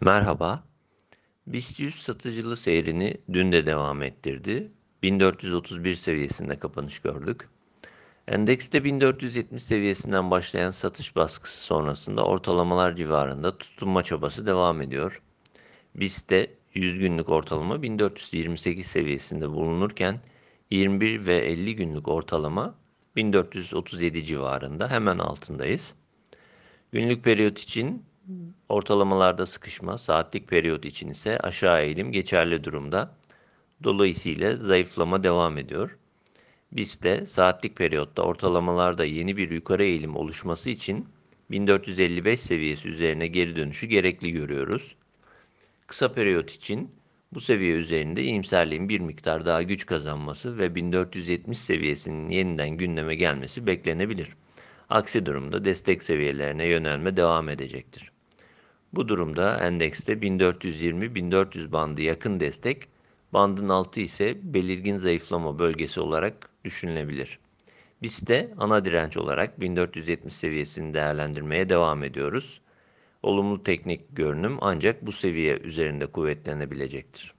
Merhaba. BIST 100 satıcılı seyrini dün de devam ettirdi. 1431 seviyesinde kapanış gördük. Endekste 1470 seviyesinden başlayan satış baskısı sonrasında ortalamalar civarında tutunma çabası devam ediyor. BIST'te 100 günlük ortalama 1428 seviyesinde bulunurken 21 ve 50 günlük ortalama 1437 civarında hemen altındayız. Günlük periyot için ortalamalarda sıkışma, saatlik periyot için ise aşağı eğilim geçerli durumda. Dolayısıyla zayıflama devam ediyor. Biz de saatlik periyotta ortalamalarda yeni bir yukarı eğilim oluşması için 1455 seviyesi üzerine geri dönüşü gerekli görüyoruz. Kısa periyot için bu seviye üzerinde iyimserliğin bir miktar daha güç kazanması ve 1470 seviyesinin yeniden gündeme gelmesi beklenebilir. Aksi durumda destek seviyelerine yönelme devam edecektir. Bu durumda endekste 1420-1400 bandı yakın destek, bandın altı ise belirgin zayıflama bölgesi olarak düşünülebilir. Biz de ana direnç olarak 1470 seviyesini değerlendirmeye devam ediyoruz. Olumlu teknik görünüm ancak bu seviye üzerinde kuvvetlenebilecektir.